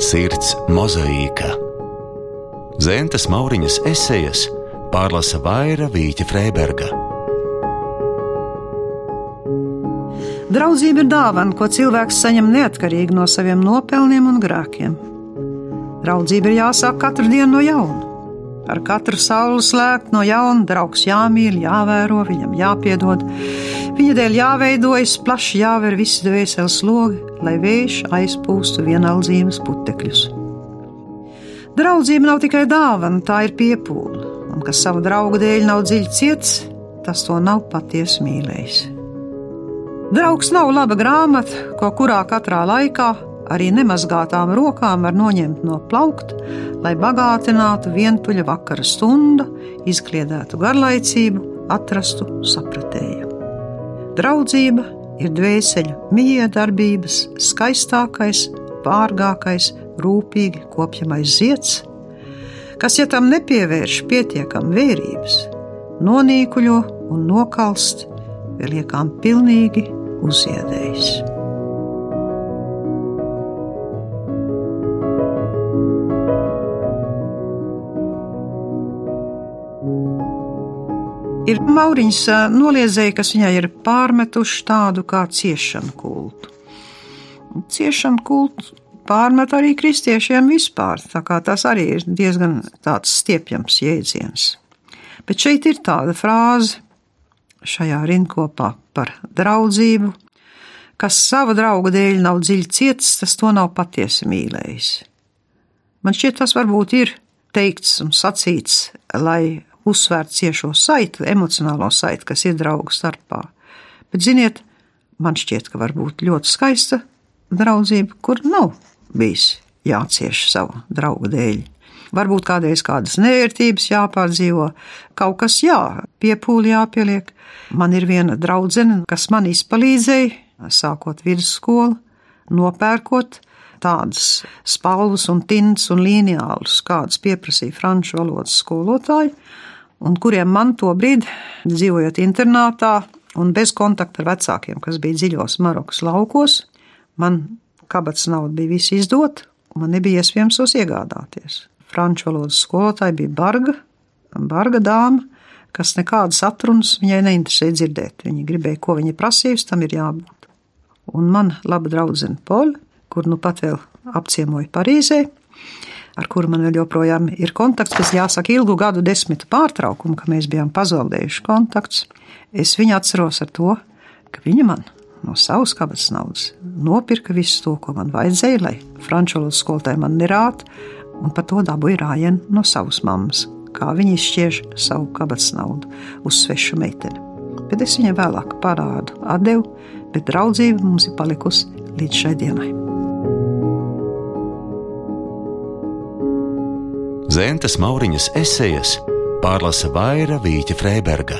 Sirds mozaīka. Zentes Mauriņas esejas pārlasa Vaira Vīķa Freiberga. Draudzība ir dāvana, ko cilvēks saņem neatkarīgi no saviem nopelniem un grēkiem. Draudzība ir jāsāk katru dienu no jauna. Ar katru sauli slēgt no jauna, draugs jāmīl, jāvēro, viņam jāpiedod. Viņa dēļ jāveidojas, plaši jāver visi dvēseles logi, lai vējš aizpūstu vienaldzības putekļus. Draudzība nav tikai dāvana, tā ir piepūle, un kas savu draugu dēļ nav dziļi ciets, tas to nav patiesi mīlējis. Draugs nav laba grāmata, ko kurā katrā laikā arī nemazgātām rokām var noņemt no plaukta, lai bagātinātu vientuļa vakara stunda, izkliedētu garlaicību, atrastu sapratēju. Draudzība ir dvēseli mijiedarbības skaistākais, vārgākais, rūpīgi kopjamais zieds, kas, ja tam nepievērš pietiekam vērības, nonīkuļo un nokalst, vēl liekām pilnīgi uzziedējis. Ir Mauriņš noliedzēja, kas viņai ir pārmetuši tādu kā ciešanu kultu. Ciešanu kultu pārmet arī kristiešiem vispār, tā kā tas arī ir diezgan tāds stiepjams jēdziens. Bet šeit ir tāda frāze šajā rindkopā par draudzību, kas sava drauga dēļ nav dziļi cietis, tas to nav patiesi mīlējis. Man šķiet, tas varbūt ir teikts un sacīts, lai uzsvērt ciešo saiti, emocionālo saiti, kas ir draugu starpā. Bet, ziniet, man šķiet, ka var būt ļoti skaista draudzība, kur nav bijis jācieš savu draugu dēļ. Varbūt kādreiz kādas nērtības jāpārdzīvo, kaut kas jā, piepūli jāpieliek. Man ir viena draudzene, kas man izpalīdzēja, sākot vidusskolu, nopērkot tādas spalvas un tints un līnijālus, kādas pieprasīja franču valodas skolotāji un kuriem man to brīdi, dzīvojot internātā un bez kontakta ar vecākiem, kas bija dziļos Marokas laukos, man kabatas nauda bija viss izdot, man nebija iespējams tos iegādāties. Franču valodas skolotāja bija barga, barga dāma, kas nekādas atrunas viņai neinteresēja dzirdēt. Viņa gribēja, ko viņa prasījusi, tam ir jābūt. Un man laba draudzene Poļa, kur nu pat vēl apciemoja Parīzē, ar kuru man vēl joprojām ir kontakts, pēc jāsaka ilgu gadu desmitu pārtraukumu, ka mēs bijām pazaudējuši kontakts. Es viņu atceros ar to, ka viņa man no savas kabatas naudas nopirka visu to, ko man vajadzēja, lai franču valodas skolotāji man nerātu, un par to dabūja rājienu no savas mammas, kā viņa izšķiež savu kabatas naudu uz svešu meiteni. Bet es viņai vēlāk parādu atdevu, bet draudzība mums ir palikusi līdz šai dienai. Zentes Mauriņas esejas pārlasa Vaira Vīķa Freiberga.